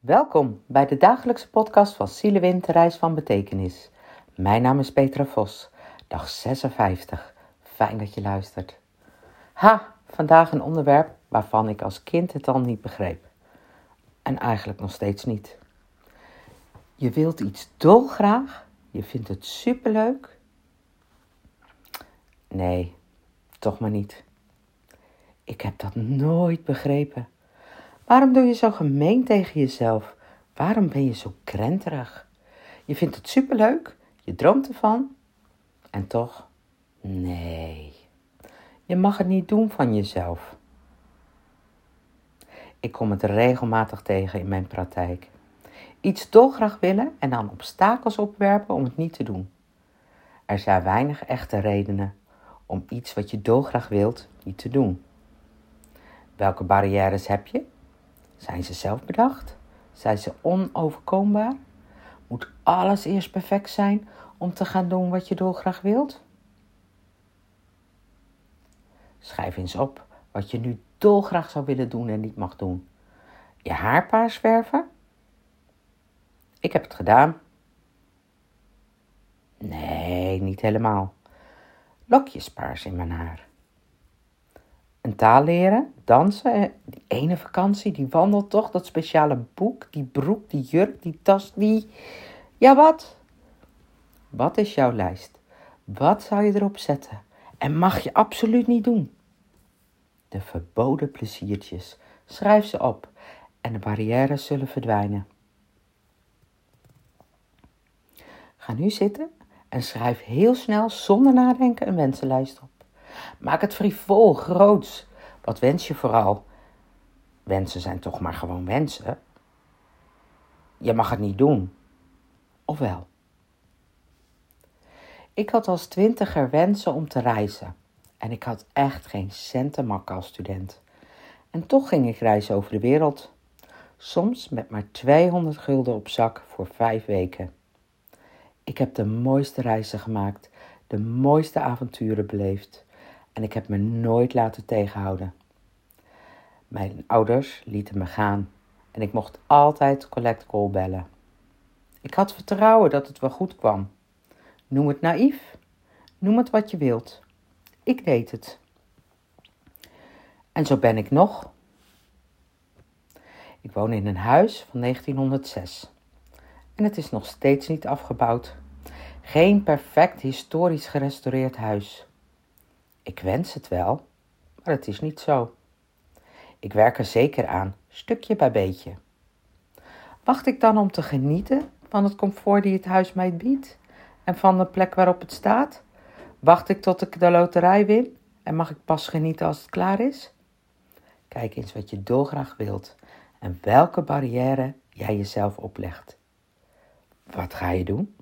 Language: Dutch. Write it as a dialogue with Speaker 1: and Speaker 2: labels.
Speaker 1: Welkom bij de dagelijkse podcast van Zielewind, Reis van Betekenis. Mijn naam is Petra Vos, dag 56. Fijn dat je luistert. Ha, vandaag een onderwerp waarvan ik als kind het al niet begreep. En eigenlijk nog steeds niet. Je wilt iets dolgraag, je vindt het superleuk. Nee, toch maar niet. Ik heb dat nooit begrepen. Waarom doe je zo gemeen tegen jezelf? Waarom ben je zo krenterig? Je vindt het superleuk, je droomt ervan. En toch, nee, je mag het niet doen van jezelf. Ik kom het regelmatig tegen in mijn praktijk. Iets dolgraag willen en dan obstakels opwerpen om het niet te doen. Er zijn weinig echte redenen om iets wat je dolgraag wilt niet te doen. Welke barrières heb je? Zijn ze zelf bedacht? Zijn ze onoverkombaar? Moet alles eerst perfect zijn om te gaan doen wat je dolgraag wilt? Schrijf eens op wat je nu dolgraag zou willen doen en niet mag doen. Je haar paars verven? Ik heb het gedaan. Nee, niet helemaal. Lokjes paars in mijn haar een taal leren, dansen, ene vakantie, die wandeltocht, dat speciale boek, die broek, die jurk, die tas, die... Ja, wat? Wat is jouw lijst? Wat zou je erop zetten? En mag je absoluut niet doen? De verboden pleziertjes. Schrijf ze op en de barrières zullen verdwijnen. Ga nu zitten en schrijf heel snel zonder nadenken een wensenlijst op. Maak het frivol, groots. Wat wens je vooral? Wensen zijn toch maar gewoon wensen. Je mag het niet doen. Of wel? Ik had als twintiger wensen om te reizen. En ik had echt geen cent te makken als student. En toch ging ik reizen over de wereld. Soms met maar 200 gulden op zak voor vijf weken. Ik heb de mooiste reizen gemaakt, de mooiste avonturen beleefd en ik heb me nooit laten tegenhouden. Mijn ouders lieten me gaan en ik mocht altijd collect call bellen. Ik had vertrouwen dat het wel goed kwam. Noem het naïef, noem het wat je wilt. Ik deed het. En zo ben ik nog. Ik woon in een huis van 1906 en het is nog steeds niet afgebouwd. Geen perfect historisch gerestaureerd huis. Ik wens het wel, maar het is niet zo. Ik werk er zeker aan, stukje bij beetje. Wacht ik dan om te genieten van het comfort die het huis mij biedt en van de plek waarop het staat? Wacht ik tot ik de loterij win en mag ik pas genieten als het klaar is? Kijk eens wat je dolgraag wilt en welke barrière jij jezelf oplegt. Wat ga je doen?